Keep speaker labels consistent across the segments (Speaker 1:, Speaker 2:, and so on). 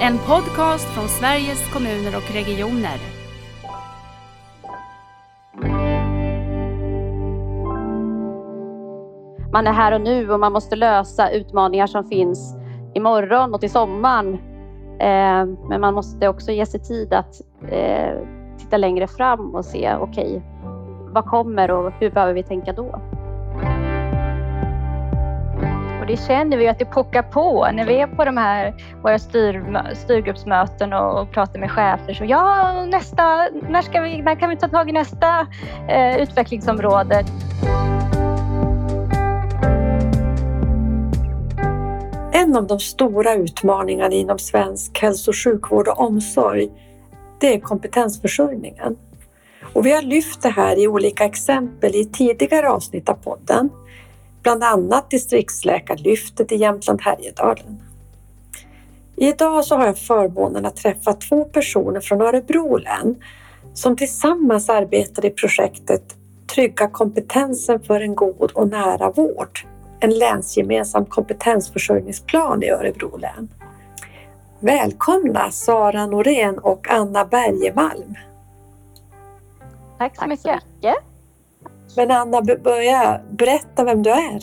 Speaker 1: En podcast från Sveriges kommuner och regioner.
Speaker 2: Man är här och nu och man måste lösa utmaningar som finns imorgon och till sommaren. Eh, men man måste också ge sig tid att eh, titta längre fram och se, okej, okay, vad kommer och hur behöver vi tänka då?
Speaker 3: Och det känner vi att det pockar på när vi är på de här våra styr, styrgruppsmöten och pratar med chefer. Så ja, nästa, när, ska vi, när kan vi ta tag i nästa eh, utvecklingsområde?
Speaker 4: En av de stora utmaningarna inom svensk hälso och sjukvård och omsorg, det är kompetensförsörjningen. Och vi har lyft det här i olika exempel i tidigare avsnitt av podden bland annat distriktsläkarlyftet i Jämtland Härjedalen. Idag så har jag förmånen att träffa två personer från Örebro län som tillsammans arbetar i projektet Trygga kompetensen för en god och nära vård. En länsgemensam kompetensförsörjningsplan i Örebro län. Välkomna Sara Norén och Anna Bergemalm.
Speaker 3: Tack så Tack mycket. Så mycket.
Speaker 4: Men Anna, börja berätta vem du är.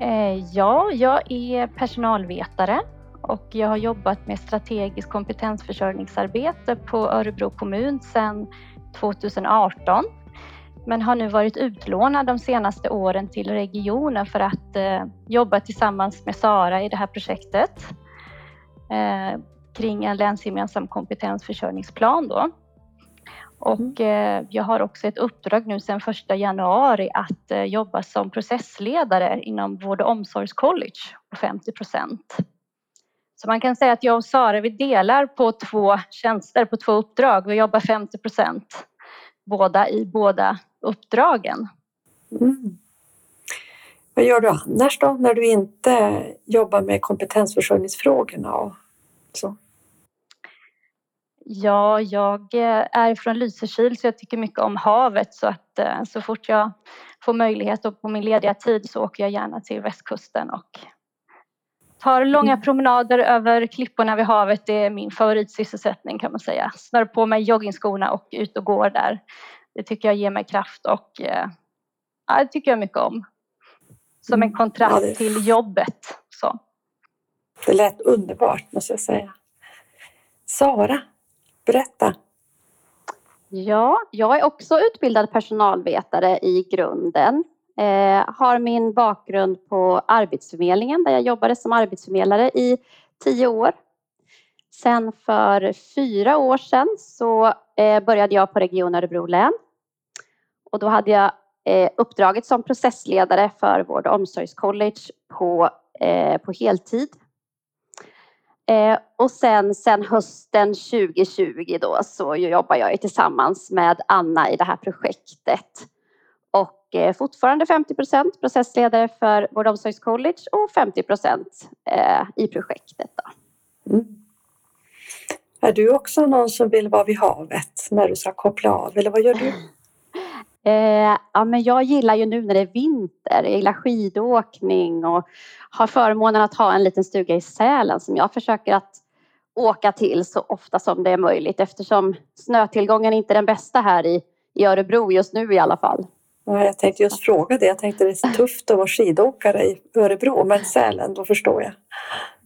Speaker 3: Eh, ja, jag är personalvetare och jag har jobbat med strategiskt kompetensförsörjningsarbete på Örebro kommun sedan 2018 men har nu varit utlånad de senaste åren till regionen för att eh, jobba tillsammans med Sara i det här projektet eh, kring en länsgemensam kompetensförsörjningsplan. Då. Och mm. eh, jag har också ett uppdrag nu sedan 1 januari att eh, jobba som processledare inom Vård och omsorgscollege på 50 procent. Så man kan säga att jag och Sara vi delar på två tjänster, på två uppdrag. Vi jobbar 50 procent båda i båda uppdragen. Mm.
Speaker 4: Vad gör du annars då när du inte jobbar med kompetensförsörjningsfrågorna och så?
Speaker 3: Ja, jag eh, är från Lysekil så jag tycker mycket om havet så att eh, så fort jag får möjlighet och på min lediga tid så åker jag gärna till västkusten och tar långa mm. promenader över klipporna vid havet. Det är min favoritsysselsättning kan man säga. Snör på mig joggingskorna och ut och går där. Det tycker jag ger mig kraft och eh, ja, det tycker jag mycket om. Som en mm. kontrast det... till jobbet. Så.
Speaker 4: Det lät underbart måste jag säga. Sara, Berätta.
Speaker 2: Ja, jag är också utbildad personalvetare i grunden. Eh, har min bakgrund på Arbetsförmedlingen där jag jobbade som arbetsförmedlare i tio år. Sen för fyra år sedan så eh, började jag på Region Örebro län. Och då hade jag eh, uppdraget som processledare för Vård och omsorgscollege på, eh, på heltid Eh, och sen, sen hösten 2020 då så jobbar jag tillsammans med Anna i det här projektet. Och eh, fortfarande 50 procent processledare för Vård och omsorgscollege och 50 procent eh, i projektet. Då. Mm.
Speaker 4: Är du också någon som vill vara vid havet när du ska koppla av eller vad gör du?
Speaker 2: Eh, ja, men jag gillar ju nu när det är vinter, jag gillar skidåkning och har förmånen att ha en liten stuga i Sälen som jag försöker att åka till så ofta som det är möjligt eftersom snötillgången inte är den bästa här i, i Örebro just nu i alla fall.
Speaker 4: Ja, jag tänkte just fråga det. Jag tänkte det är så tufft att vara skidåkare i Örebro, men Sälen, då förstår jag.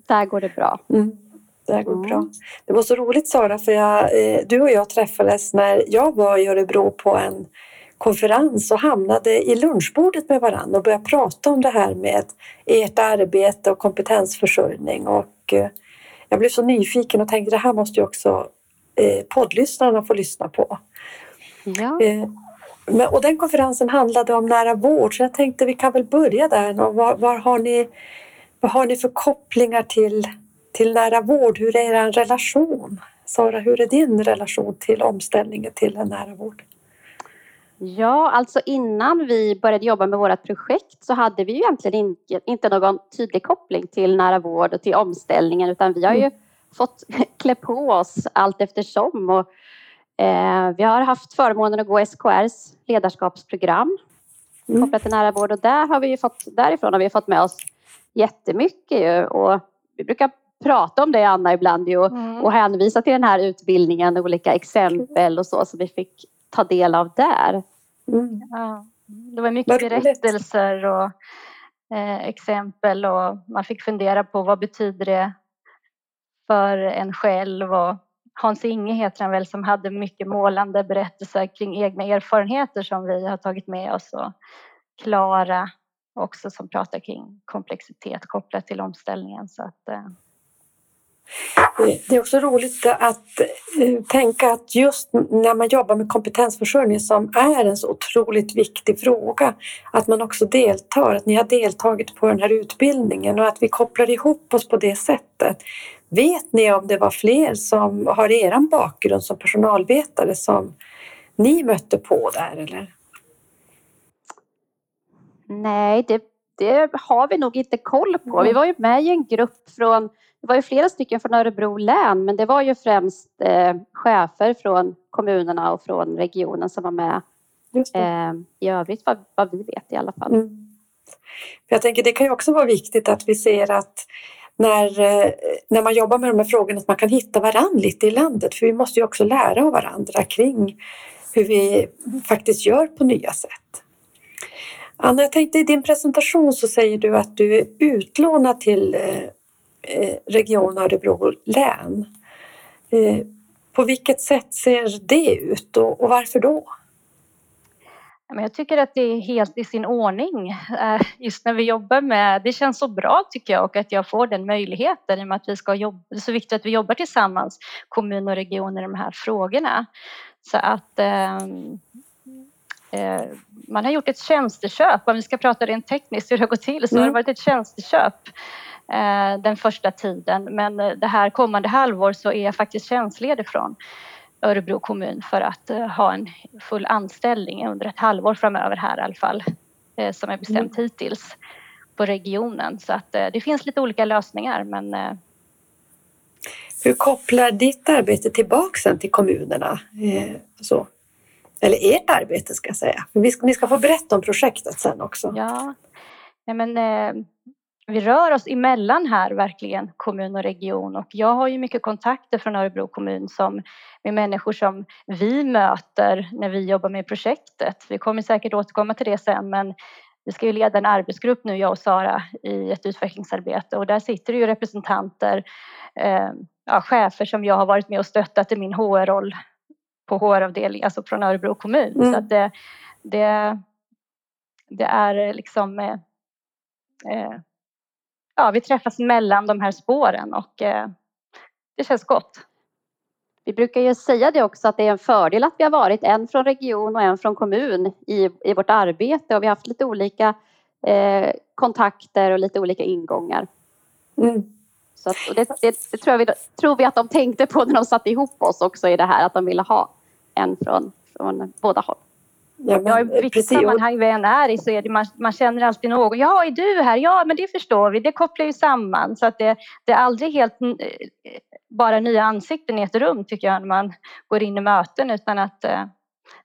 Speaker 2: Där går det bra.
Speaker 4: Mm. Det går mm. bra. Det var så roligt Sara, för jag, eh, du och jag träffades när jag var i Örebro på en konferens och hamnade i lunchbordet med varandra och började prata om det här med ert arbete och kompetensförsörjning. Och eh, jag blev så nyfiken och tänkte det här måste ju också eh, poddlyssnarna få lyssna på. Ja. Eh, och den konferensen handlade om nära vård så jag tänkte vi kan väl börja där. Var, var har ni, vad har ni för kopplingar till, till nära vård? Hur är er relation? Sara, hur är din relation till omställningen till en nära vård?
Speaker 2: Ja, alltså innan vi började jobba med vårt projekt så hade vi ju egentligen inte någon tydlig koppling till nära vård och till omställningen utan vi har ju mm. fått klä på oss allt eftersom. Och, eh, vi har haft förmånen att gå SKRs ledarskapsprogram mm. kopplat till nära vård och där har vi fått, därifrån har vi fått med oss jättemycket ju, och vi brukar prata om det Anna ibland ju, och,
Speaker 3: Mm.
Speaker 2: och hänvisa till den här utbildningen, olika exempel och så som vi fick ta del av där.
Speaker 4: Mm.
Speaker 3: Ja. Det var mycket
Speaker 4: roligt.
Speaker 3: berättelser och eh, exempel och man fick fundera på vad betyder det för en själv och Hans Inge heter han väl som hade mycket målande berättelser kring egna erfarenheter som vi har tagit med oss och Klara också som pratar kring komplexitet kopplat till omställningen så att eh,
Speaker 4: Det det är också roligt att eh, tänka att just när man jobbar med kompetensförsörjning som är en så otroligt viktig fråga, att man också deltar, att ni har deltagit på den här utbildningen och att vi kopplar ihop oss på det sättet. Vet ni om det var fler som har er bakgrund som personalvetare som ni mötte på där eller?
Speaker 2: Nej, det, det har vi nog inte koll på. Vi var ju med i en grupp från, det var ju flera stycken från Örebro län, men det var ju främst eh, chefer från kommunerna och från regionen som var med eh, i övrigt, vad, vad vi vet i alla fall.
Speaker 4: Mm. Jag tänker det kan ju också vara viktigt att vi ser att när, eh, när man jobbar med de här frågorna att man kan hitta varandra lite i landet för vi måste ju också lära av varandra kring hur vi faktiskt gör på nya sätt. Anna, jag tänkte i din presentation så säger du att du är utlånad till eh, Region Örebro län. Eh, På vilket sätt ser det ut och, varför då?
Speaker 3: Men jag tycker att det är helt i sin ordning eh, just när vi jobbar med, det känns så bra tycker jag och att jag får den möjligheten i och med att vi ska jobba, det är så viktigt att vi jobbar tillsammans, kommun och region i de här frågorna. Så att ehm, eh, man har gjort ett tjänsteköp, om vi ska prata rent tekniskt hur det går till, så har det
Speaker 4: Mm.
Speaker 3: varit ett tjänsteköp eh, den första tiden. Men eh, det här kommande halvår så är jag faktiskt tjänstledig från Örebro kommun för att eh, ha en full anställning under ett halvår framöver här i alla fall, eh, som är bestämt hittills på regionen. Så att eh, det finns lite olika lösningar men eh,
Speaker 4: Hur kopplar ditt arbete tillbaka sen till kommunerna? Eh, så. Eller ert arbete ska jag säga. För vi ska, ni ska få berätta om projektet sen också.
Speaker 3: ja, nej, men eh, vi rör oss emellan här verkligen, kommun och region och jag har ju mycket kontakter från Örebro kommun som med människor som vi möter när vi jobbar med projektet. Vi kommer säkert återkomma till det sen men vi ska ju leda en arbetsgrupp nu, jag och Sara, i ett utvecklingsarbete och där sitter det ju representanter, eh, ja, chefer som jag har varit med och stöttat i min HR-roll på HR-avdelning, alltså från Örebro kommun.
Speaker 4: Mm.
Speaker 3: Så att det, det, det är liksom eh, eh, ja, vi träffas mellan de här spåren och eh, det känns gott.
Speaker 2: Vi brukar ju säga det också att det är en fördel att vi har varit en från region och en från kommun i, i vårt arbete och vi har haft lite olika eh, kontakter och lite olika ingångar.
Speaker 4: Mm.
Speaker 2: Så att, det, det, det tror, vi, tror vi att de tänkte på när de satte ihop oss också i det här att de ville ha en från, från båda håll.
Speaker 4: Ja, men,
Speaker 3: Ja, i vilket
Speaker 4: precis.
Speaker 3: Sammanhang vi än är i så är det, man, man känner alltid någon. Ja, är du här? Ja, men det förstår vi. Det kopplar ju samman. Så att det, det är aldrig helt eh, bara nya ansikten i ett rum tycker jag när man går in i möten utan att eh,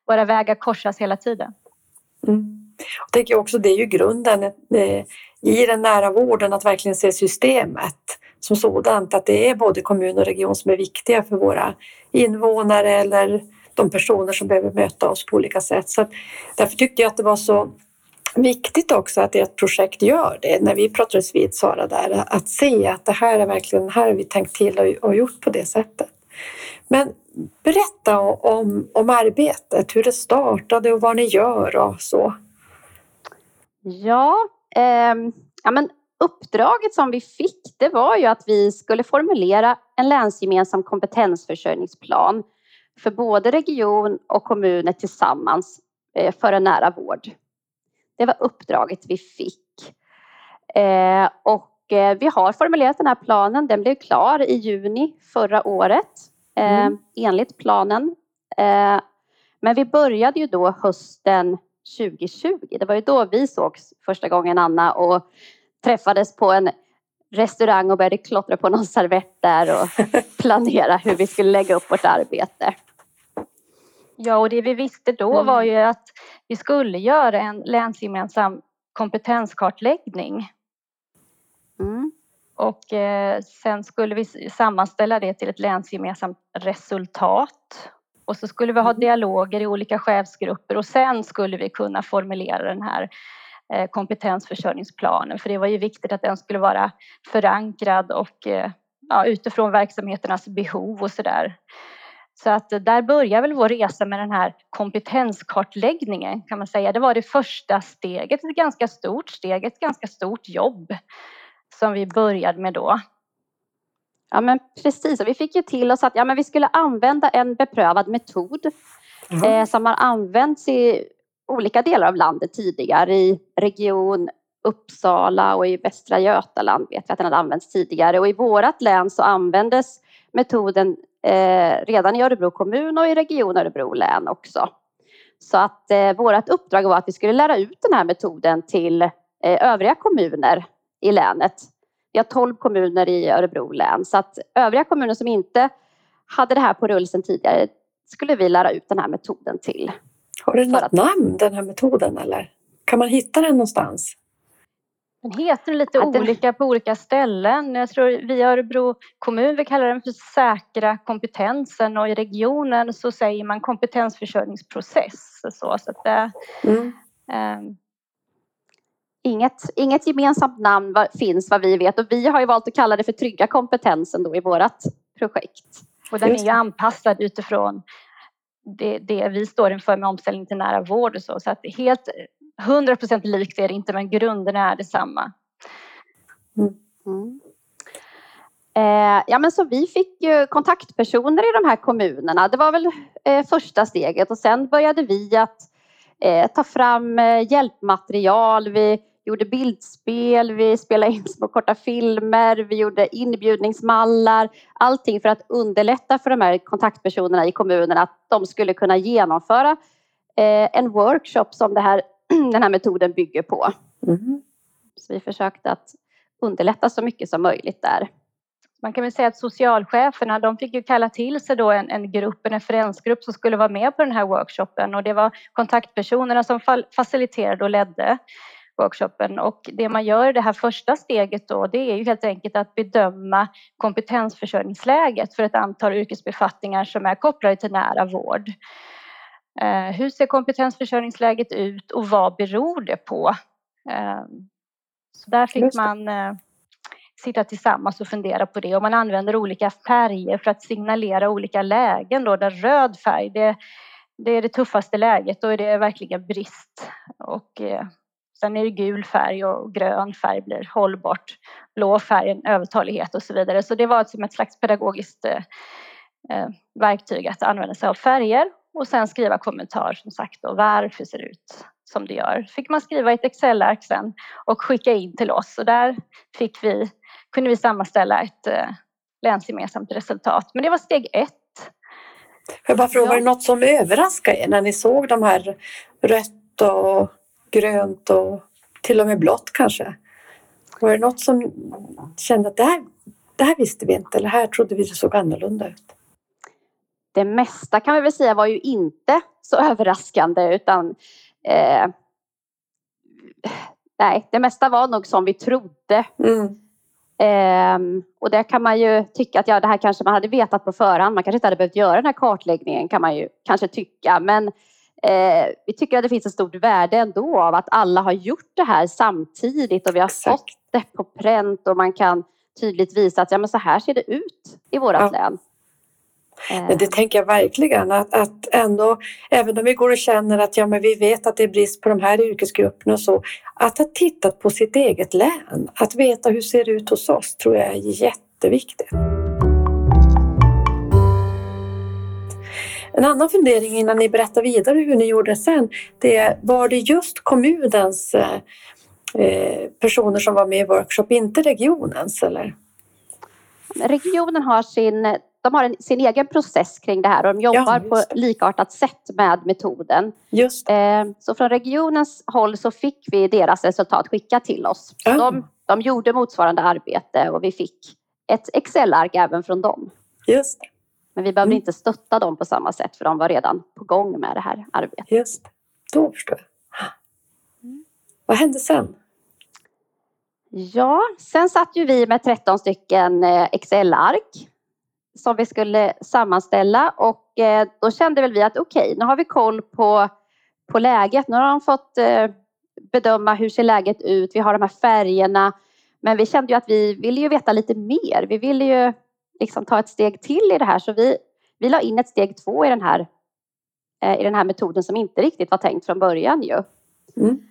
Speaker 3: våra vägar korsas hela tiden.
Speaker 4: Mm. Jag tänker också det är ju grunden eh, i den nära vården att verkligen se systemet som sådant. Att det är både kommun och region som är viktiga för våra invånare eller de personer som behöver möta oss på olika sätt. Så därför tyckte jag att det var så viktigt också att ert projekt gör det. När vi pratades vid Sara där, att se att det här är verkligen, här har vi tänkt till och, gjort på det sättet. Men berätta om, om arbetet, hur det startade och vad ni gör och så.
Speaker 2: Ja, eh, ja men uppdraget som vi fick det var ju att vi skulle formulera en länsgemensam kompetensförsörjningsplan för både region och kommuner tillsammans eh, för en nära vård. Det var uppdraget vi fick. Eh, och eh, vi har formulerat den här planen. Den blev klar i juni förra året
Speaker 4: Mm.
Speaker 2: enligt planen. Men vi började ju då hösten 2020. Det var ju då vi sågs första gången Anna och träffades på en restaurang och började klottra på någon servett där och planera hur vi skulle lägga upp vårt arbete.
Speaker 3: Ja, och det vi visste då
Speaker 2: Mm.
Speaker 3: var ju att vi skulle göra en länsgemensam kompetenskartläggning.
Speaker 2: Mm.
Speaker 3: Och eh, sen skulle vi sammanställa det till ett länsgemensamt resultat. Och så skulle vi ha
Speaker 4: Mm.
Speaker 3: dialoger i olika chefsgrupper och sen skulle vi kunna formulera den här eh, kompetensförsörjningsplanen. För det var ju viktigt att den skulle vara förankrad och eh, ja, utifrån verksamheternas behov och sådär. Så att där börjar väl vår resa med den här kompetenskartläggningen kan man säga. Det var det första steget, ett ganska stort steg, ett ganska stort jobb som vi började med då.
Speaker 2: Ja, men precis. Och vi fick ju till oss att ja, men vi skulle använda en beprövad metod
Speaker 4: Jaha.
Speaker 2: eh, som har använts i olika delar av landet tidigare. I region Uppsala och i Västra Götaland vet vi att den hade använts tidigare. Och i vårat län så användes metoden eh, redan i Örebro kommun och i region Örebro län också. Så att eh, vårt uppdrag var att vi skulle lära ut den här metoden till eh, övriga kommuner i länet. Vi har 12 kommuner i Örebro län så att övriga kommuner som inte hade det här på rull sedan tidigare skulle vi lära ut den här metoden till.
Speaker 4: Har den något
Speaker 2: att-
Speaker 4: namn den här metoden eller? Kan man hitta den någonstans?
Speaker 3: Den heter lite
Speaker 2: Ja, den-
Speaker 3: olika på olika ställen. Jag tror vi i Örebro kommun vi kallar den för säkra kompetensen och i regionen så säger man kompetensförsörjningsprocess. Så, så att det,
Speaker 4: Mm.
Speaker 3: ehm,
Speaker 2: Inget, inget gemensamt namn finns vad vi vet och vi har ju valt att kalla det för trygga kompetensen då i vårt projekt.
Speaker 3: och den är ju anpassad utifrån det, det vi står inför med omställning till nära vård och så. Så att helt 100 procent likt är det inte men grunderna är detsamma.
Speaker 2: Mm. Eh, ja, men så vi fick ju kontaktpersoner i de här kommunerna. Det var väl eh, första steget och sen började vi att eh, ta fram eh, hjälpmaterial. Vi gjorde bildspel, vi spelade in små korta filmer, vi gjorde inbjudningsmallar. Allting för att underlätta för de här kontaktpersonerna i kommunerna att de skulle kunna genomföra eh, en workshop som det här, den här metoden bygger på.
Speaker 4: Mm.
Speaker 2: Så vi försökte att underlätta så mycket som möjligt där.
Speaker 3: Man kan väl säga att socialcheferna de fick ju kalla till sig då en, en grupp, en referensgrupp som skulle vara med på den här workshopen och det var kontaktpersonerna som fa- faciliterade och ledde workshopen och det man gör i det här första steget då det är ju helt enkelt att bedöma kompetensförsörjningsläget för ett antal yrkesbefattningar som är kopplade till nära vård. Eh, hur ser kompetensförsörjningsläget ut och vad beror det på? Eh, så där fick man eh, sitta tillsammans och fundera på det. Och man använder olika färger för att signalera olika lägen. Då, där röd färg, det, det är det tuffaste läget. Då är det verkligen brist. Och, sen är det gul färg och grön färg blir hållbart. Blå färg övertalighet och så vidare. Så det var som ett slags pedagogiskt verktyg att använda sig av färger och sen skriva kommentar som sagt då varför ser det ut som det gör. Fick man skriva i ett Excel-ark sen och skicka in till oss och där fick vi, kunde vi sammanställa ett eh, länsgemensamt resultat. Men det var steg ett.
Speaker 4: Jag bara frågar, var det något som överraskade er när ni såg de här rött och grönt och till och med blått kanske? Var det något som kände att det här, det här visste vi inte eller här trodde vi det såg annorlunda ut?
Speaker 2: Det mesta kan vi väl säga var ju inte så överraskande utan eh, nej, det mesta var nog som vi trodde.
Speaker 4: Mm.
Speaker 2: Ehm, och det kan man ju tycka att ja, det här kanske man hade vetat på förhand. Man kanske inte hade behövt göra den här kartläggningen kan man ju kanske tycka. Men eh, vi tycker att det finns ett stort värde ändå av att alla har gjort det här samtidigt och vi har
Speaker 4: Exakt.
Speaker 2: fått det på pränt och man kan tydligt visa att ja, men så här ser det ut i vårt
Speaker 4: Ja.
Speaker 2: län.
Speaker 4: Men det tänker jag verkligen att, att ändå, även om vi går och känner att ja, men vi vet att det är brist på de här yrkesgrupperna och så, att ha tittat på sitt eget län, att veta hur det ser ut hos oss tror jag är jätteviktigt. En annan fundering innan ni berättar vidare hur ni gjorde sen, det är var det just kommunens eh, eh, personer som var med i workshop, inte regionens eller?
Speaker 2: Regionen har sin, de har en, sin egen process kring det här och de jobbar
Speaker 4: just
Speaker 2: på likartat sätt med metoden.
Speaker 4: Just.
Speaker 2: Eh, så från regionens håll så fick vi deras resultat skickat till oss.
Speaker 4: Ah.
Speaker 2: de, de gjorde motsvarande arbete och vi fick ett Excel-ark även från dem.
Speaker 4: just.
Speaker 2: Men vi behövde
Speaker 4: Mm.
Speaker 2: inte stötta dem på samma sätt för de var redan på gång med det här arbetet.
Speaker 4: Just. Då förstår jag. Vad hände sen?
Speaker 2: Ja, sen satt ju vi med 13 stycken eh, Excel-ark som vi skulle sammanställa och eh, då kände väl vi att okej, okay, nu har vi koll på, på läget. Nu har de fått eh, bedöma hur ser läget ut. Vi har de här färgerna. Men vi kände ju att vi ville ju veta lite mer. Vi ville ju liksom ta ett steg till i det här så vi, vi la in ett steg två i den här, eh, i den här metoden som inte riktigt var tänkt från början ju. Mm.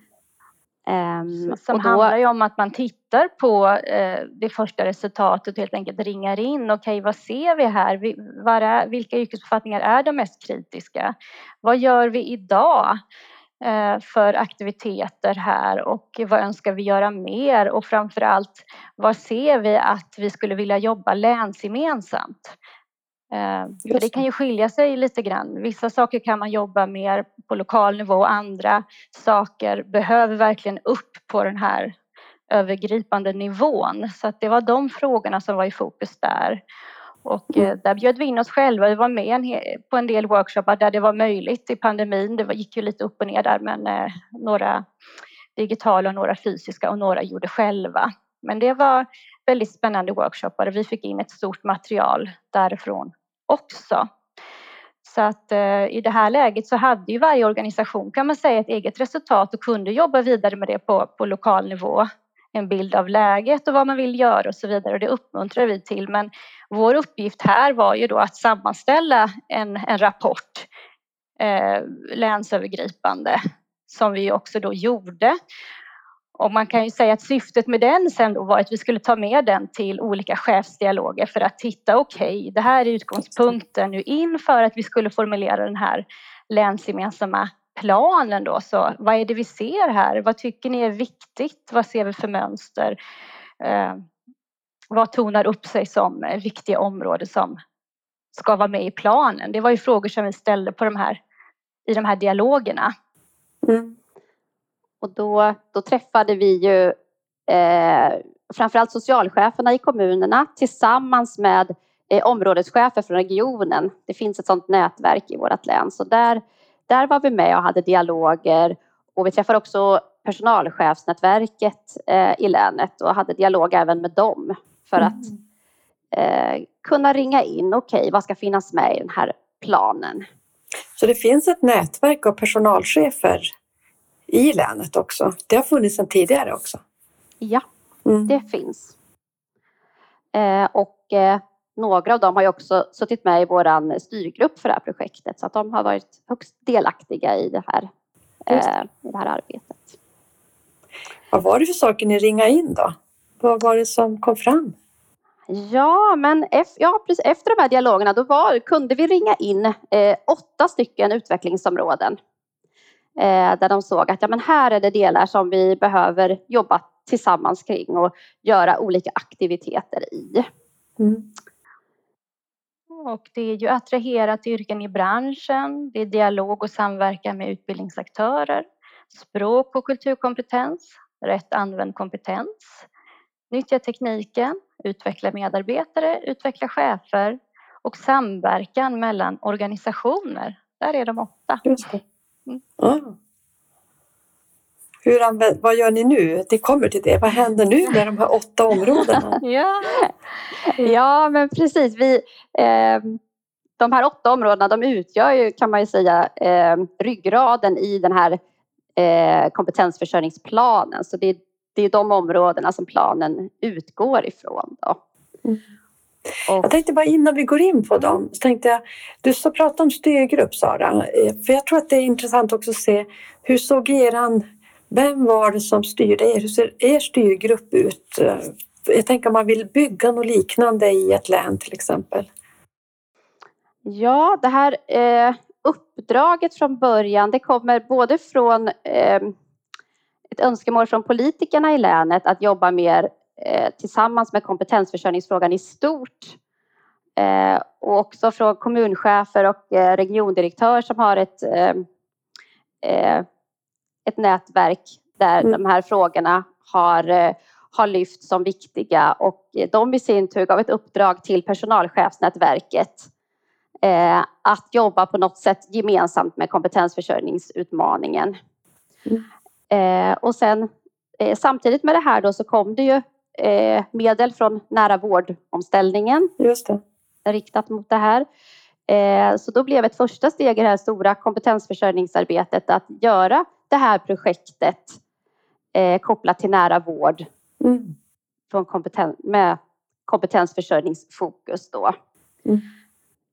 Speaker 3: Um, som då... handlar ju om att man tittar på uh, det första resultatet och helt enkelt ringar in. Okej, okay, vad ser vi här? Vi, är, vilka yrkesbefattningar är de mest kritiska? Vad gör vi idag uh, för aktiviteter här och vad önskar vi göra mer? Och framför allt, vad ser vi att vi skulle vilja jobba länsgemensamt? Eh, för det kan ju skilja sig lite grann. Vissa saker kan man jobba mer på lokal nivå och andra saker behöver verkligen upp på den här övergripande nivån. Så det var de frågorna som var i fokus där. Och eh, mm. där bjöd vi in oss själva. Vi var med på en del workshoppar där det var möjligt i pandemin. Det gick ju lite upp och ner där men eh, några digitala och några fysiska och några gjorde själva. Men det var väldigt spännande workshoppar och vi fick in ett stort material därifrån också. Så att eh, i det här läget så hade ju varje organisation kan man säga ett eget resultat och kunde jobba vidare med det på, på lokal nivå. En bild av läget och vad man vill göra och så vidare och det uppmuntrar vi till. Men vår uppgift här var ju då att sammanställa en, en rapport eh, länsövergripande som vi också då gjorde och man kan ju säga att syftet med den sen då var att vi skulle ta med den till olika chefsdialoger för att titta, okej, okay, det här är utgångspunkten nu inför att vi skulle formulera den här länsgemensamma planen då. Så vad är det vi ser här? Vad tycker ni är viktigt? Vad ser vi för mönster? Eh, vad tonar upp sig som viktiga områden som ska vara med i planen? Det var ju frågor som vi ställde på de här, i de här dialogerna. Mm.
Speaker 2: Och då, då träffade vi ju eh, framförallt socialcheferna i kommunerna tillsammans med eh, områdeschefer från regionen. Det finns ett sådant nätverk i vårt län så där, där var vi med och hade dialoger och vi träffade också personalchefsnätverket eh, i länet och hade dialog även med dem för mm. att eh, kunna ringa in, okej okay, vad ska finnas med i den här planen?
Speaker 4: Så det finns ett nätverk av personalchefer i länet också. Det har funnits sedan tidigare också.
Speaker 2: Ja, mm. det finns. Eh, och eh, några av dem har ju också suttit med i vår styrgrupp för det här projektet så att de har varit högst delaktiga i det här, eh, i det här arbetet.
Speaker 4: Vad var det för saker ni ringade in då? Vad var det som kom fram?
Speaker 2: Ja, men ja, precis, efter de här dialogerna då var, kunde vi ringa in eh, åtta stycken utvecklingsområden där de såg att ja, men här är det delar som vi behöver jobba tillsammans kring och göra olika aktiviteter i. Mm.
Speaker 3: Och det är ju attraherat yrken i branschen, det är dialog och samverkan med utbildningsaktörer, språk och kulturkompetens, rätt använd kompetens, nyttja tekniken, utveckla medarbetare, utveckla chefer och samverkan mellan organisationer. Där är de åtta. Just det.
Speaker 4: Ah. Hur använd, vad gör ni nu? Det kommer till det. Vad händer nu med de här åtta områdena?
Speaker 2: ja. ja, men precis. Vi, eh, de här åtta områdena de utgör ju, kan man ju säga, eh, ryggraden i den här eh, kompetensförsörjningsplanen. Så det, det är de områdena som planen utgår ifrån. Då. Mm.
Speaker 4: Jag tänkte bara innan vi går in på dem, så tänkte jag, du så pratade om styrgrupp Sara, eh, för jag tror att det är intressant också att se hur såg eran, vem var det som styrde er? Hur ser er styrgrupp ut? Eh, jag tänker om man vill bygga något liknande i ett län till exempel.
Speaker 2: Ja, det här eh, uppdraget från början, det kommer både från eh, ett önskemål från politikerna i länet att jobba mer tillsammans med kompetensförsörjningsfrågan i stort eh, och också från kommunchefer och eh, regiondirektör som har ett, ett nätverk där mm. de här frågorna har, har lyft som viktiga och de i sin tur gav ett uppdrag till personalchefsnätverket att jobba på något sätt gemensamt med kompetensförsörjningsutmaningen. Mm. och sen eh, samtidigt med det här då så kom det ju eh, medel från nära vårdomställningen riktat mot det här. Eh, så då blev ett första steg i det här stora kompetensförsörjningsarbetet att göra det här projektet eh, kopplat till nära vård
Speaker 4: Mm.
Speaker 2: från kompeten med kompetensförsörjningsfokus då.
Speaker 4: Mm.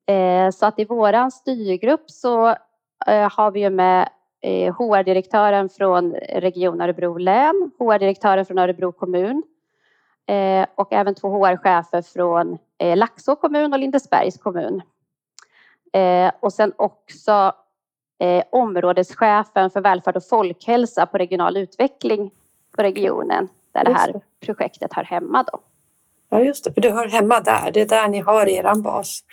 Speaker 2: Eh, så att i våran styrgrupp så eh, har vi med eh, HR-direktören från Region Örebro län, HR-direktören från Örebro kommun eh, och även två HR-chefer från eh, Laxå kommun och Lindesbergs kommun. Eh, och sen också eh, områdeschefen för välfärd och folkhälsa på regional utveckling på regionen där det här
Speaker 4: det.
Speaker 2: projektet hör hemma då.
Speaker 4: Ja, just det. För du hör hemma där. Det är där ni har er bas.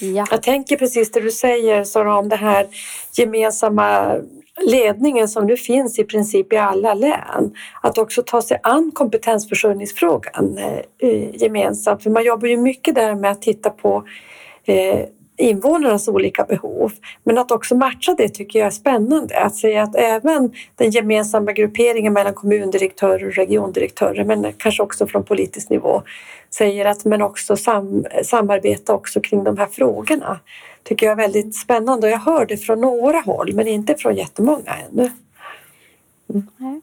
Speaker 2: Ja.
Speaker 4: Jag tänker precis det du säger Sara, om det här gemensamma ledningen som nu finns i princip i alla län. Att också ta sig an kompetensförsörjningsfrågan eh, gemensamt. För man jobbar ju mycket där med att titta på eh, invånarnas olika behov. Men att också matcha det tycker jag är spännande. Att säga att även den gemensamma grupperingen mellan kommundirektörer och regiondirektörer men kanske också från politisk nivå säger att men också sam, samarbeta också kring de här frågorna. Tycker jag är väldigt spännande och jag hör det från några håll men inte från jättemånga ännu. Mm.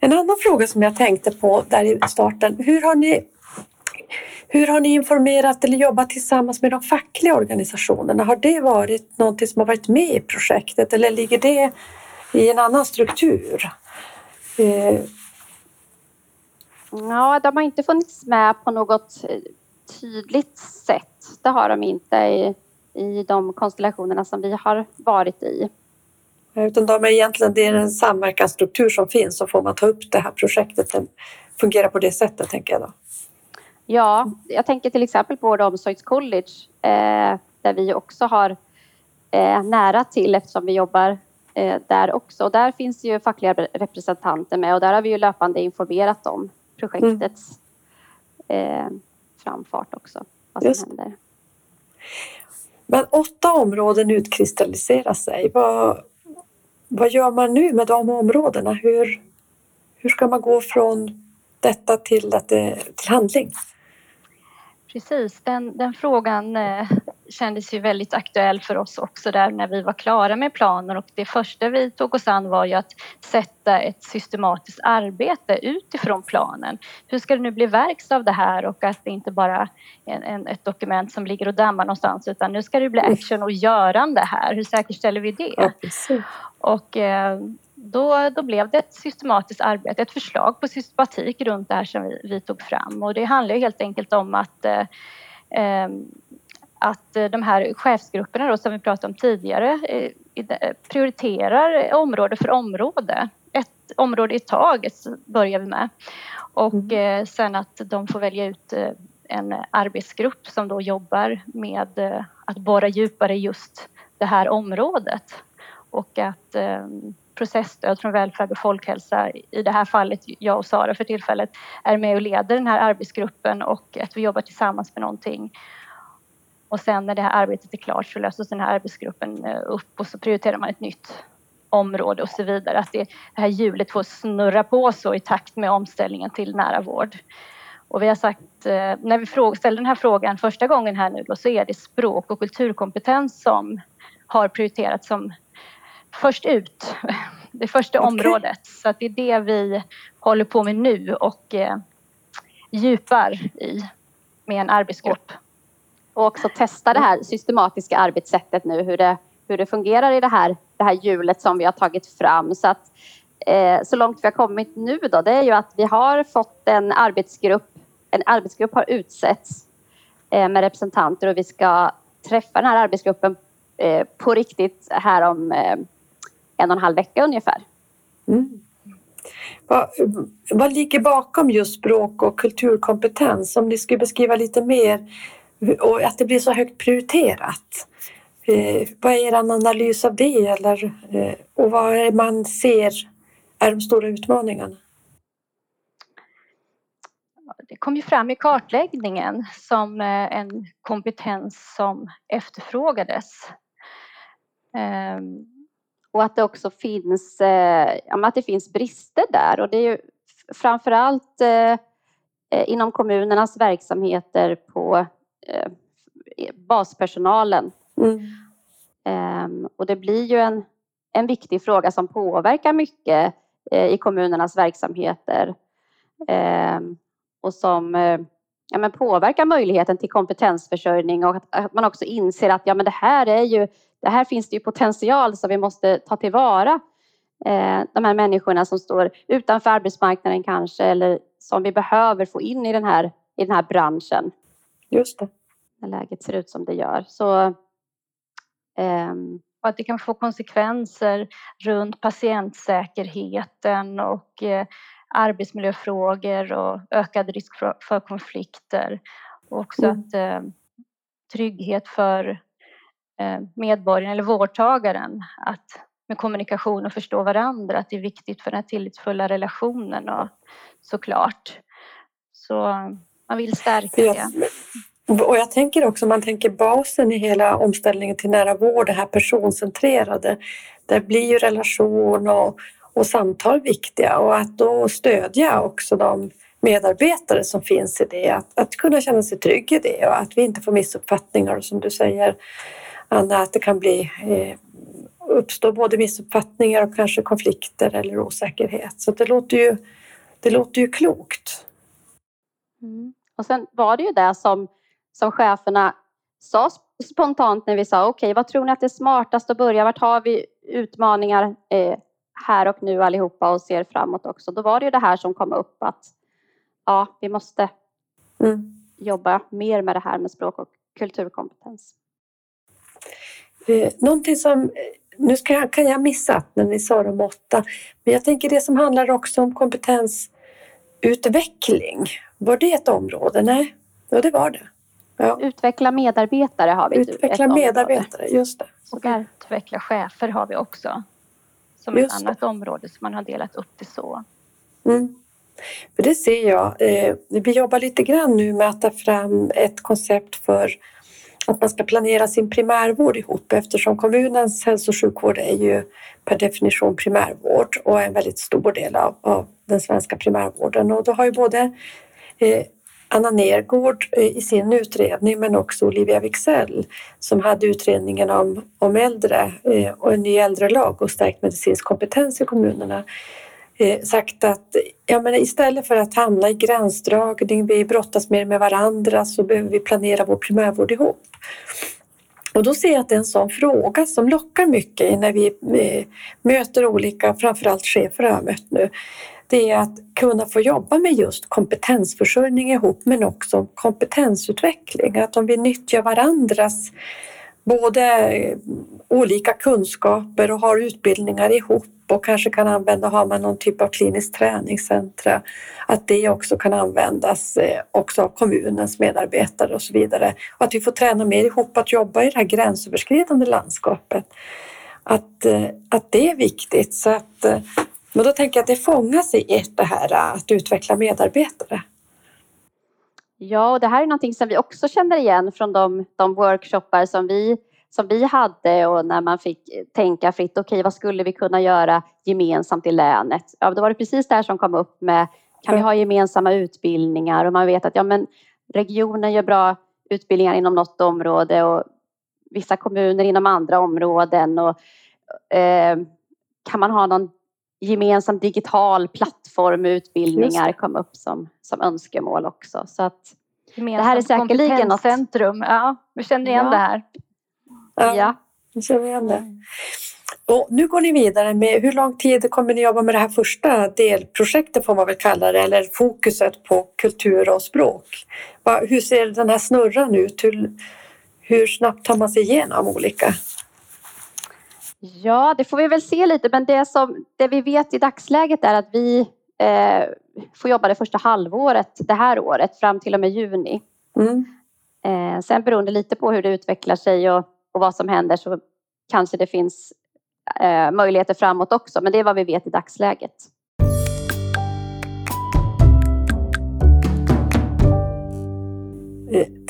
Speaker 4: En annan fråga som jag tänkte på där i starten. Hur har ni hur har ni informerat eller jobbat tillsammans med de fackliga organisationerna? Har det varit någonting som har varit med i projektet eller ligger det i en annan struktur? Eh,
Speaker 2: Ja, de har inte funnits med på något eh, tydligt sätt. Det har de inte i, i de konstellationerna som vi har varit i.
Speaker 4: Utan de är egentligen, det är en samverkansstruktur som finns och får man ta upp det här projektet, den fungerar på det sättet tänker jag då.
Speaker 2: Ja, jag tänker till exempel på Vård och omsorgscollege eh, där vi också har eh, nära till eftersom vi jobbar eh, där också. Och där finns ju fackliga representanter med och där har vi ju löpande informerat om projektets eh, framfart också, vad som
Speaker 4: Just.
Speaker 2: händer.
Speaker 4: Men åtta områden utkristalliserar sig. Vad, vad gör man nu med de områdena? Hur, hur ska man gå från detta till, att det, till handling?
Speaker 3: Precis, den, den frågan eh, kändes ju väldigt aktuell för oss också där när vi var klara med planen och det första vi tog oss an var ju att sätta ett systematiskt arbete utifrån planen. Hur ska det nu bli verkstad av det här och att det inte bara är ett dokument som ligger och dammar någonstans utan nu ska det bli action och görande här. Hur säkerställer vi det?
Speaker 4: Ja.
Speaker 3: Och eh, då, då blev det ett systematiskt arbete, ett förslag på systematik runt det här som vi, vi tog fram. Och det handlar helt enkelt om att, eh, eh, att de här chefsgrupperna då, som vi pratade om tidigare eh, de- prioriterar område för område. Ett område i taget börjar vi med. Och eh, sen att de får välja ut eh, en arbetsgrupp som då jobbar med eh, att borra djupare just det här området och att eh, processstöd från välfärd och folkhälsa, i det här fallet jag och Sara för tillfället, är med och leder den här arbetsgruppen och att vi jobbar tillsammans med någonting. Och sen när det här arbetet är klart så löses den här arbetsgruppen eh, upp och så prioriterar man ett nytt område och så vidare. Att det, det här hjulet får snurra på så i takt med omställningen till nära vård. Och vi har sagt, eh, när vi ställde den här frågan första gången här nu då, så är det språk och kulturkompetens som har prioriterats som först ut. Det första
Speaker 4: Okej.
Speaker 3: området. Så att det är det vi håller på med nu och eh, djupar i med en arbetsgrupp.
Speaker 2: Och också testa det här systematiska arbetssättet nu, hur det, hur det fungerar i det här, det här hjulet som vi har tagit fram. Så, att, eh, så långt vi har kommit nu då, det är ju att vi har fått en arbetsgrupp, en arbetsgrupp har utsetts eh, med representanter och vi ska träffa den här arbetsgruppen eh, på riktigt här om eh, en och en halv vecka ungefär.
Speaker 4: Mm. Vad, vad ligger bakom just språk och kulturkompetens? Om ni skulle beskriva lite mer och att det blir så högt prioriterat. Eh, vad är er analys av det eller, eh, och vad är det man ser är de stora utmaningarna?
Speaker 3: Det kom ju fram i kartläggningen som eh, en kompetens som efterfrågades. Ehm,
Speaker 2: och att det också finns, eh, att det finns brister där. Och det är ju framförallt eh, eh, inom kommunernas verksamheter på baspersonalen.
Speaker 4: Mm.
Speaker 2: Ehm, och det blir ju en, en viktig fråga som påverkar mycket eh, i kommunernas verksamheter. Ehm, och som eh, ja, men påverkar möjligheten till kompetensförsörjning och att, att, man också inser att ja, men det här är ju, det här finns det ju potential som vi måste ta tillvara. Eh, de här människorna som står utanför arbetsmarknaden kanske eller som vi behöver få in i den här, i den här branschen.
Speaker 4: Just det.
Speaker 2: När läget ser ut som det gör. Så,
Speaker 3: ehm, och att det kan få konsekvenser runt patientsäkerheten och eh, arbetsmiljöfrågor och ökad risk för, konflikter. Och också mm. att eh, trygghet för eh, medborgaren eller vårdtagaren att med kommunikation och förstå varandra, att det är viktigt för den tillitsfulla relationen och såklart. Så man vill stärka det.
Speaker 4: Och jag tänker också, man tänker basen i hela omställningen till nära vård, det här personcentrerade. Där blir ju relation och, och samtal viktiga och att då stödja också de medarbetare som finns i det, att, att kunna känna sig trygg i det och att vi inte får missuppfattningar och som du säger Anna, att det kan bli eh, uppstå både missuppfattningar och kanske konflikter eller osäkerhet. Så det låter ju, det låter ju klokt.
Speaker 2: Mm. Och sen var det ju det som, som cheferna sa spontant när vi sa okej, okay, vad tror ni att det är smartast att börja? Vart har vi utmaningar eh, här och nu allihopa och ser framåt också? Då var det ju det här som kom upp att ja, vi måste mm. jobba mer med det här med språk och kulturkompetens.
Speaker 4: Eh, någonting som nu ska jag, kan jag ha missat när ni sa de åtta, men jag tänker det som handlar också om kompetensutveckling. Var det ett område? Nej, ja, det var det. Ja.
Speaker 2: Utveckla medarbetare har vi.
Speaker 4: Utveckla medarbetare, område. just det.
Speaker 3: Och utveckla chefer har vi också. Som just ett annat det. område som man har delat upp det så.
Speaker 4: Mm. För det ser jag. Eh, vi jobbar lite grann nu med att ta fram ett koncept för att man ska planera sin primärvård ihop eftersom kommunens hälso och sjukvård är ju per definition primärvård och är en väldigt stor del av, av den svenska primärvården. Och då har ju både Eh, Anna Nergård eh, i sin utredning men också Olivia Wixell som hade utredningen om, om äldre eh, och en ny äldrelag och stärkt medicinsk kompetens i kommunerna sagt att ja, men istället för att hamna i gränsdragning, vi brottas mer med varandra så behöver vi planera vår primärvård ihop. Och då ser jag att det är en sån fråga som lockar mycket när vi möter olika, framförallt chefer har jag mött nu. Det är att kunna få jobba med just kompetensförsörjning ihop men också kompetensutveckling. Att om vi nyttjar varandras både eh, olika kunskaper och har utbildningar ihop och kanske kan använda, har man någon typ av kliniskt träningscentra, att det också kan användas eh, också av kommunens medarbetare och så vidare. Och att vi får träna mer ihop att jobba i det här gränsöverskridande landskapet. Att, eh, att det är viktigt. Så att, men då tänker jag att det fångas i ett det här äh, att utveckla medarbetare.
Speaker 2: Ja, och det här är någonting som vi också känner igen från de, de workshoppar som vi, som vi hade och när man fick tänka fritt. Okej, okay, vad skulle vi kunna göra gemensamt i länet? Ja, då var det precis det här som kom upp med kan vi ha gemensamma utbildningar? Och man vet att ja, men regionen gör bra utbildningar inom något område och vissa kommuner inom andra områden. Och, eh, kan man ha någon gemensam digital plattform utbildningar kom upp som, som önskemål också. Så att
Speaker 3: det här är säkerligen något... centrum. Ja, vi känner igen ja. det här.
Speaker 4: Ja, ja. vi känner igen det. Och nu går ni vidare med, hur lång tid kommer ni jobba med det här första delprojektet får man väl kalla det, eller fokuset på kultur och språk? Hur ser den här snurran ut? Hur, hur snabbt tar man sig igenom olika
Speaker 2: Ja, det får vi väl se lite, men det, som, det vi vet i dagsläget är att vi eh, får jobba det första halvåret det här året fram till och med juni. Mm. Eh, sen beroende lite på hur det utvecklar sig och, och vad som händer så kanske det finns eh, möjligheter framåt också, men det är vad vi vet i dagsläget.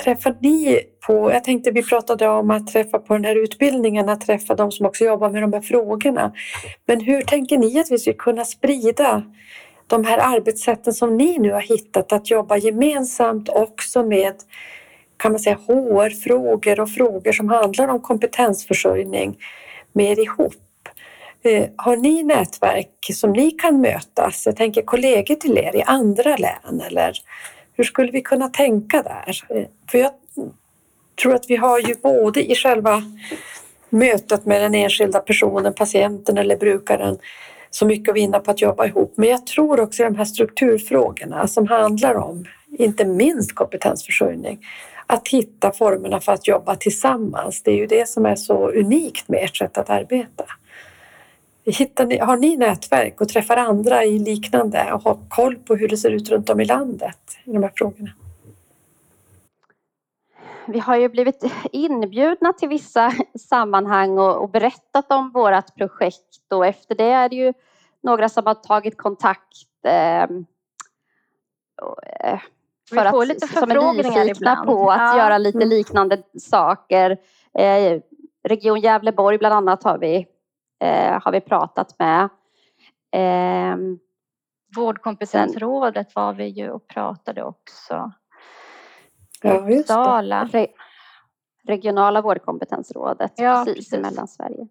Speaker 4: Träffar ni på, jag tänkte vi pratade om att träffa på den här utbildningen, att träffa de som också jobbar med de här frågorna. Men hur tänker ni att vi ska kunna sprida de här arbetssätten som ni nu har hittat att jobba gemensamt också med kan man säga HR-frågor och frågor som handlar om kompetensförsörjning mer ihop. Eh, har ni nätverk som ni kan mötas? Jag tänker kollegor till er i andra län eller hur skulle vi kunna tänka där? För jag tror att vi har ju både i själva mötet med den enskilda personen, patienten eller brukaren så mycket att vinna på att jobba ihop. Men jag tror också i de här strukturfrågorna som handlar om inte minst kompetensförsörjning att hitta formerna för att jobba tillsammans. Det är ju det som är så unikt med ert sätt att arbeta. Hittar ni, har ni nätverk och träffar andra i liknande och har koll på hur det ser ut runt om i landet i de här frågorna?
Speaker 2: Vi har ju blivit inbjudna till vissa sammanhang och, och berättat om vårt projekt och efter det är det ju några som har tagit kontakt eh,
Speaker 3: för får att, lite förfrågningar ibland.
Speaker 2: på att ja. göra lite mm. liknande saker. Eh, Region Gävleborg bland annat har vi, eh, har vi pratat med.
Speaker 3: Eh, Vårdkompetensrådet var vi ju och pratade också.
Speaker 4: Ja, just det.
Speaker 2: Re regionala vårdkompetensrådet, ja, precis, precis. i Mellansverige.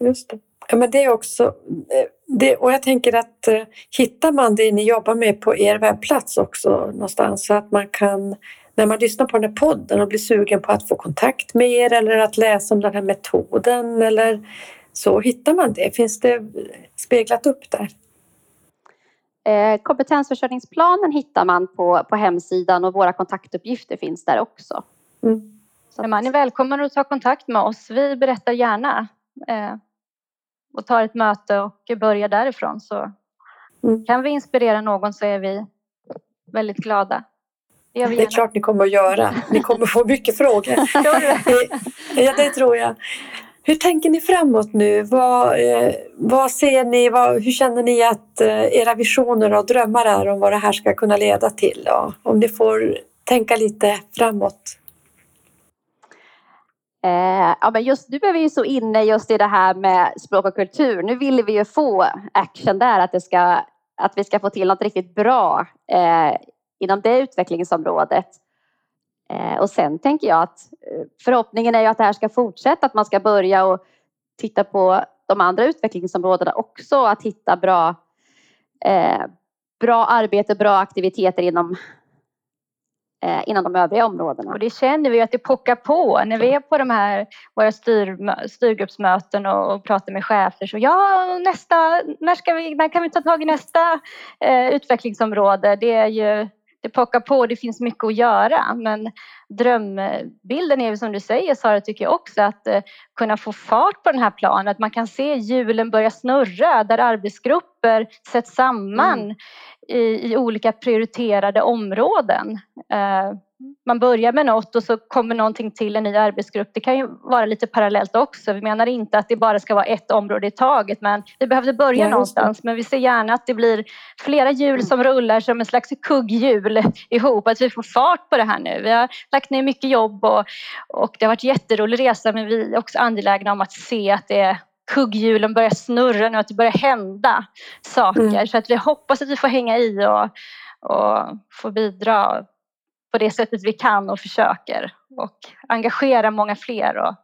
Speaker 4: Just det. Ja, men det är också, eh, det, och jag tänker att eh, hittar man det ni jobbar med på er webbplats också någonstans så att man kan när man lyssnar på den här podden och blir sugen på att få kontakt med er eller att läsa om den här metoden eller så hittar man det. Finns det speglat upp där?
Speaker 2: Eh, kompetensförsörjningsplanen hittar man på, på hemsidan och våra kontaktuppgifter finns där också.
Speaker 3: Mm. Så man är välkommen att ta kontakt med oss. Vi berättar gärna eh, och tar ett möte och börjar därifrån. Så mm. kan vi inspirera någon så är vi väldigt glada.
Speaker 4: Det, det är klart ni kommer att göra. Ni kommer få mycket frågor. ja, det tror jag. Hur tänker ni framåt nu? Vad, eh, vad ser ni? Vad, hur känner ni att eh, era visioner och drömmar är om vad det här ska kunna leda till? Och om ni får tänka lite framåt.
Speaker 2: Eh, ja, men just nu är vi så inne just i det här med språk och kultur. Nu vill vi ju få action där, att, det ska, att vi ska få till något riktigt bra eh, inom det utvecklingsområdet. Eh, och sen tänker jag att eh, förhoppningen är ju att det här ska fortsätta, att man ska börja och titta på de andra utvecklingsområdena också, att hitta bra, eh, bra arbete, bra aktiviteter inom eh, inom de övriga områdena.
Speaker 3: Och det känner vi att det pockar på när vi är på de här våra styr, styrgruppsmöten och, och pratar med chefer. Så ja, nästa, när, ska vi, när kan vi ta tag i nästa eh, utvecklingsområde? Det är ju det pockar på, det finns mycket att göra. Men drömbilden är som du säger Sara, tycker jag också, att eh, kunna få fart på den här planen. Att man kan se hjulen börja snurra där arbetsgrupper sätts samman mm. i, i, olika prioriterade områden. Man börjar med något och så kommer någonting till en ny arbetsgrupp. Det kan ju vara lite parallellt också. Vi menar inte att det bara ska vara ett område i taget men vi behövde börja ja, någonstans. Men vi ser gärna att det blir flera hjul som rullar som en slags kugghjul ihop. Att vi får fart på det här nu. Vi har lagt ner mycket jobb och, och det har varit jätterolig resa men vi är också angelägna om att se att det kugghjulen börjar snurra nu, att det börjar hända saker. Mm. Så att vi hoppas att vi får hänga i och, och få bidra på det sättet vi kan och försöker och engagera många fler. Och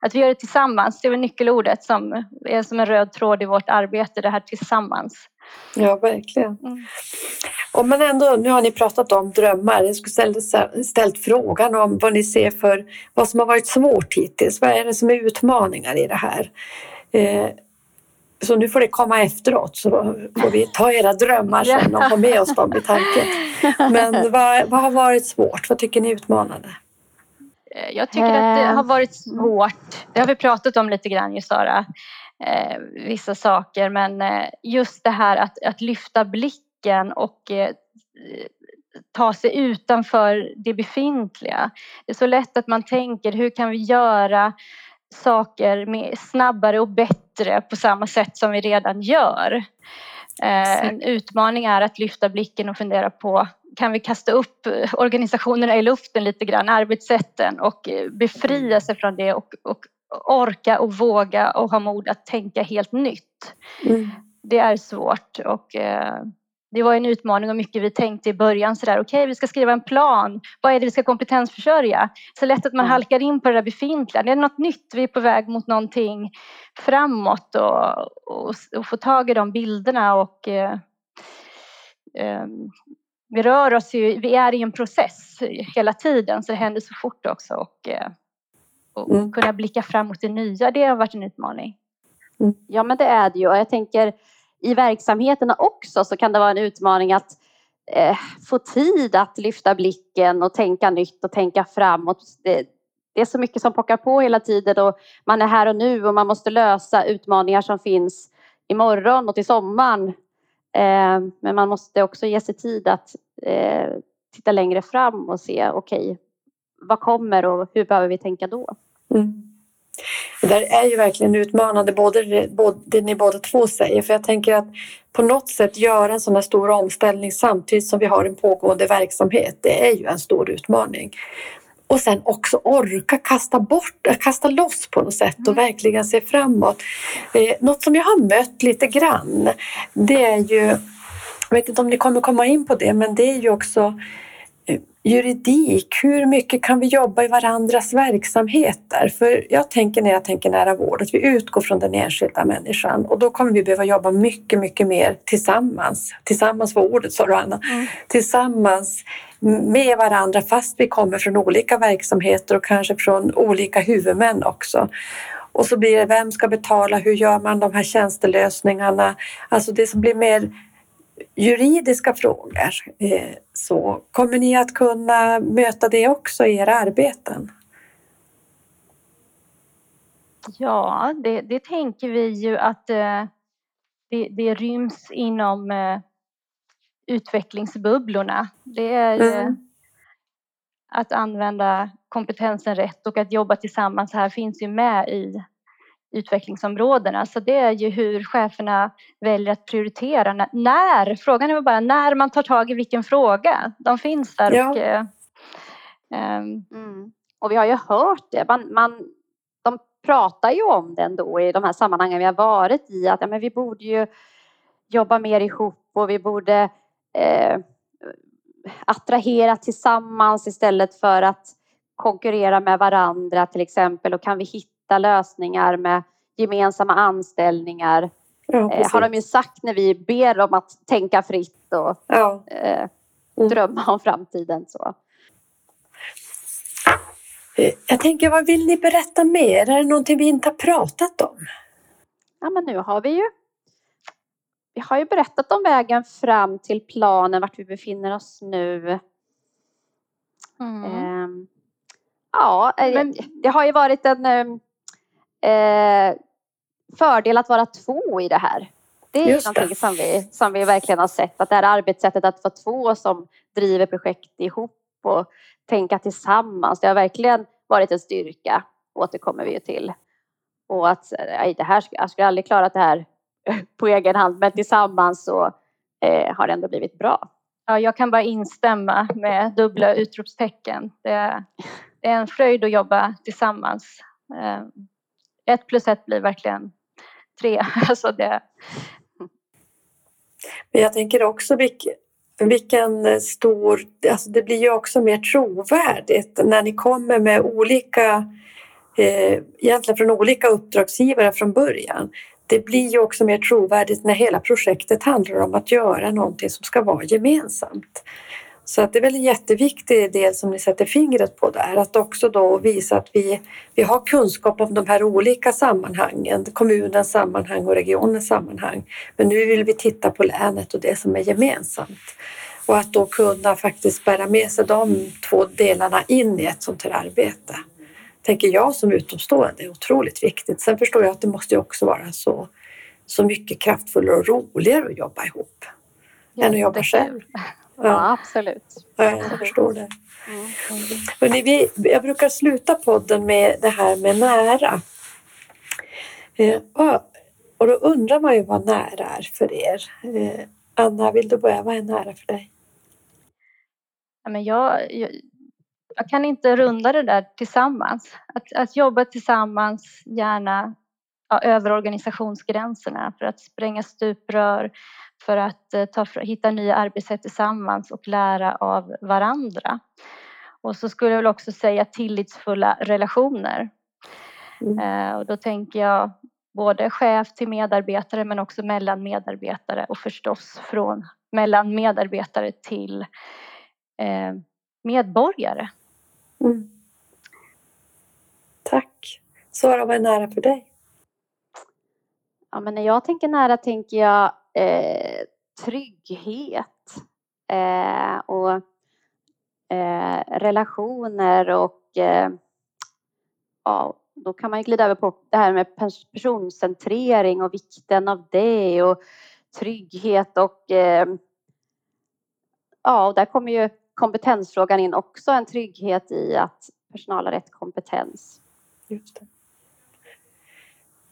Speaker 3: att vi gör det tillsammans, det är väl nyckelordet som är som en röd tråd i vårt arbete, det här tillsammans.
Speaker 4: Ja, verkligen. Mm. Om man ändå, nu har ni pratat om drömmar. Jag skulle ställa, ställt frågan om vad ni ser för vad som har varit svårt hittills. Vad är det som är utmaningar i det här? Eh, så nu får det komma efteråt så får vi ta era drömmar sen och ha med oss dem i tanken. Men vad, vad har varit svårt? Vad tycker ni är utmanande?
Speaker 3: Eh, jag tycker att det har varit svårt. Det har vi pratat om lite grann ju Sara. Eh, vissa saker men eh, just det här att, att lyfta blicken och eh, ta sig utanför det befintliga. Det är så lätt att man tänker hur kan vi göra saker med, snabbare och bättre på samma sätt som vi redan gör. Eh, en utmaning är att lyfta blicken och fundera på kan vi kasta upp organisationerna i luften lite grann, arbetssätten och eh, befria sig från det och, och orka och våga och ha mod att tänka helt nytt. Mm. Det är svårt och eh, det var en utmaning och mycket vi tänkte i början sådär, okej okay, vi ska skriva en plan, vad är det vi ska kompetensförsörja? Så lätt att man halkar in på det där befintliga, det är något nytt, vi är på väg mot någonting framåt och, och, och få tag i de bilderna och eh, eh, vi rör oss ju, vi är i en process hela tiden så det händer så fort också och, eh, och mm. kunna blicka framåt det nya, det har varit en utmaning.
Speaker 2: Mm. Ja men det är det ju och jag tänker i verksamheterna också så kan det vara en utmaning att eh, få tid att lyfta blicken och tänka nytt och tänka framåt. Det, det är så mycket som pockar på hela tiden och man är här och nu och man måste lösa utmaningar som finns imorgon och till sommaren. Eh, men man måste också ge sig tid att eh, titta längre fram och se okej, okay, vad kommer och hur behöver vi tänka då? Mm.
Speaker 4: Det där är ju verkligen utmanande, både, både det ni båda två säger. För jag tänker att på något sätt göra en sån här stor omställning samtidigt som vi har en pågående verksamhet, det är ju en stor utmaning. Och sen också orka kasta bort, kasta loss på något sätt och mm. verkligen se framåt. Eh, något som jag har mött lite grann, det är ju, jag vet inte om ni kommer komma in på det, men det är ju också juridik, hur mycket kan vi jobba i varandras verksamheter? För jag tänker när jag tänker nära vård att vi utgår från den enskilda människan och då kommer vi behöva jobba mycket, mycket mer tillsammans. Tillsammans var ordet sa du Anna. Mm. Tillsammans med varandra fast vi kommer från olika verksamheter och kanske från olika huvudmän också. Och så blir det vem ska betala, hur gör man de här tjänstelösningarna? Alltså det som blir mer juridiska frågor eh, så kommer ni att kunna möta det också i era arbeten?
Speaker 3: Ja, det, det tänker vi ju att eh, det, det, ryms inom eh, utvecklingsbubblorna. Det är mm. att använda kompetensen rätt och att jobba tillsammans här finns ju med i utvecklingsområdena. Så det är ju hur cheferna väljer att prioritera. När, frågan är bara när man tar tag i vilken fråga. De finns där. Ja. Och, eh,
Speaker 2: um. mm. och vi har ju hört det. Man, man, de pratar ju om det ändå i de här sammanhangen vi har varit i. Att ja, men vi borde ju jobba mer ihop och vi borde eh, attrahera tillsammans istället för att konkurrera med varandra till exempel. Och kan vi hitta hitta lösningar med gemensamma anställningar. Ja, eh, har de ju sagt när vi ber dem att tänka fritt och ja. eh, mm. drömma om framtiden. Så.
Speaker 4: Eh, jag tänker, vad vill ni berätta mer? Är det någonting vi inte har pratat om?
Speaker 2: Ja, men nu har vi ju vi har ju berättat om vägen fram till planen, vart vi befinner oss nu. Mm. Eh, ja, men, det har ju varit en ehm, eh, fördel att vara två i det här. Det är Just någonting det. som vi, som vi verkligen har sett, att det här arbetssättet att vara två som driver projekt ihop och tänka tillsammans, det har verkligen varit en styrka, återkommer vi ju till. Och att nej, det här, jag skulle aldrig klarat det här på egen hand, men tillsammans så eh, har det ändå blivit bra.
Speaker 3: Ja, jag kan bara instämma med dubbla utropstecken. Det är, det är en fröjd att jobba tillsammans. Ett plus ett blir verkligen tre. Alltså det...
Speaker 4: Men jag tänker också vilken, vilken stor... Alltså det blir ju också mer trovärdigt när ni kommer med olika eh, egentligen från olika uppdragsgivare från början. Det blir ju också mer trovärdigt när hela projektet handlar om att göra någonting som ska vara gemensamt. Så att det är väl en jätteviktig del som ni sätter fingret på där, att också då visa att vi, vi har kunskap om de här olika sammanhangen, kommunens sammanhang och regionens sammanhang. Men nu vill vi titta på länet och det som är gemensamt. Och att då kunna faktiskt bära med sig de två delarna in i ett sånt här arbete. Tänker jag som utomstående är otroligt viktigt. Sen förstår jag att det måste också vara så, så mycket kraftfullare och roligare att jobba ihop ja, än att jobba själv.
Speaker 2: Ja, absolut.
Speaker 4: Ja, jag förstår det. Mm. Vi, jag brukar sluta podden med det här med nära. Eh, och då undrar man ju vad nära är för er. Eh, Anna, vill du börja? Vad är nära för dig?
Speaker 3: Ja, men jag, jag, jag kan inte runda det där tillsammans. Att, att jobba tillsammans, gärna ja, över organisationsgränserna för att spränga stuprör, för att eh, ta, hitta nya arbetssätt tillsammans och lära av varandra. Och så skulle jag väl också säga tillitsfulla relationer. Mm. Eh, och då tänker jag både chef till medarbetare men också mellan medarbetare och förstås från mellan medarbetare till eh, medborgare. Mm.
Speaker 4: Tack. Sara, vad är nära för dig?
Speaker 2: Ja, men när jag tänker nära tänker jag eh, trygghet eh, och eh, relationer och eh, ja, då kan man glida över på det här med personcentrering och vikten av det och trygghet och eh, ja, där kommer ju kompetensfrågan in också, en trygghet i att personal har rätt kompetens. Just det.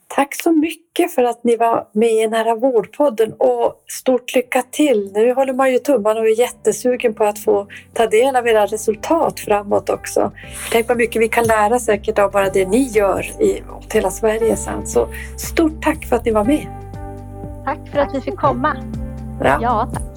Speaker 4: Tack så mycket för att ni var med i Nära vårdpodden och stort lycka till! Nu håller man ju tummarna och är jättesugen på att få ta del av era resultat framåt också. Tänk vad mycket vi kan lära säkert av bara det ni gör i hela Sverige sen. Så stort tack för att ni var med!
Speaker 3: Tack för att vi fick komma!
Speaker 2: Ja, ja tack!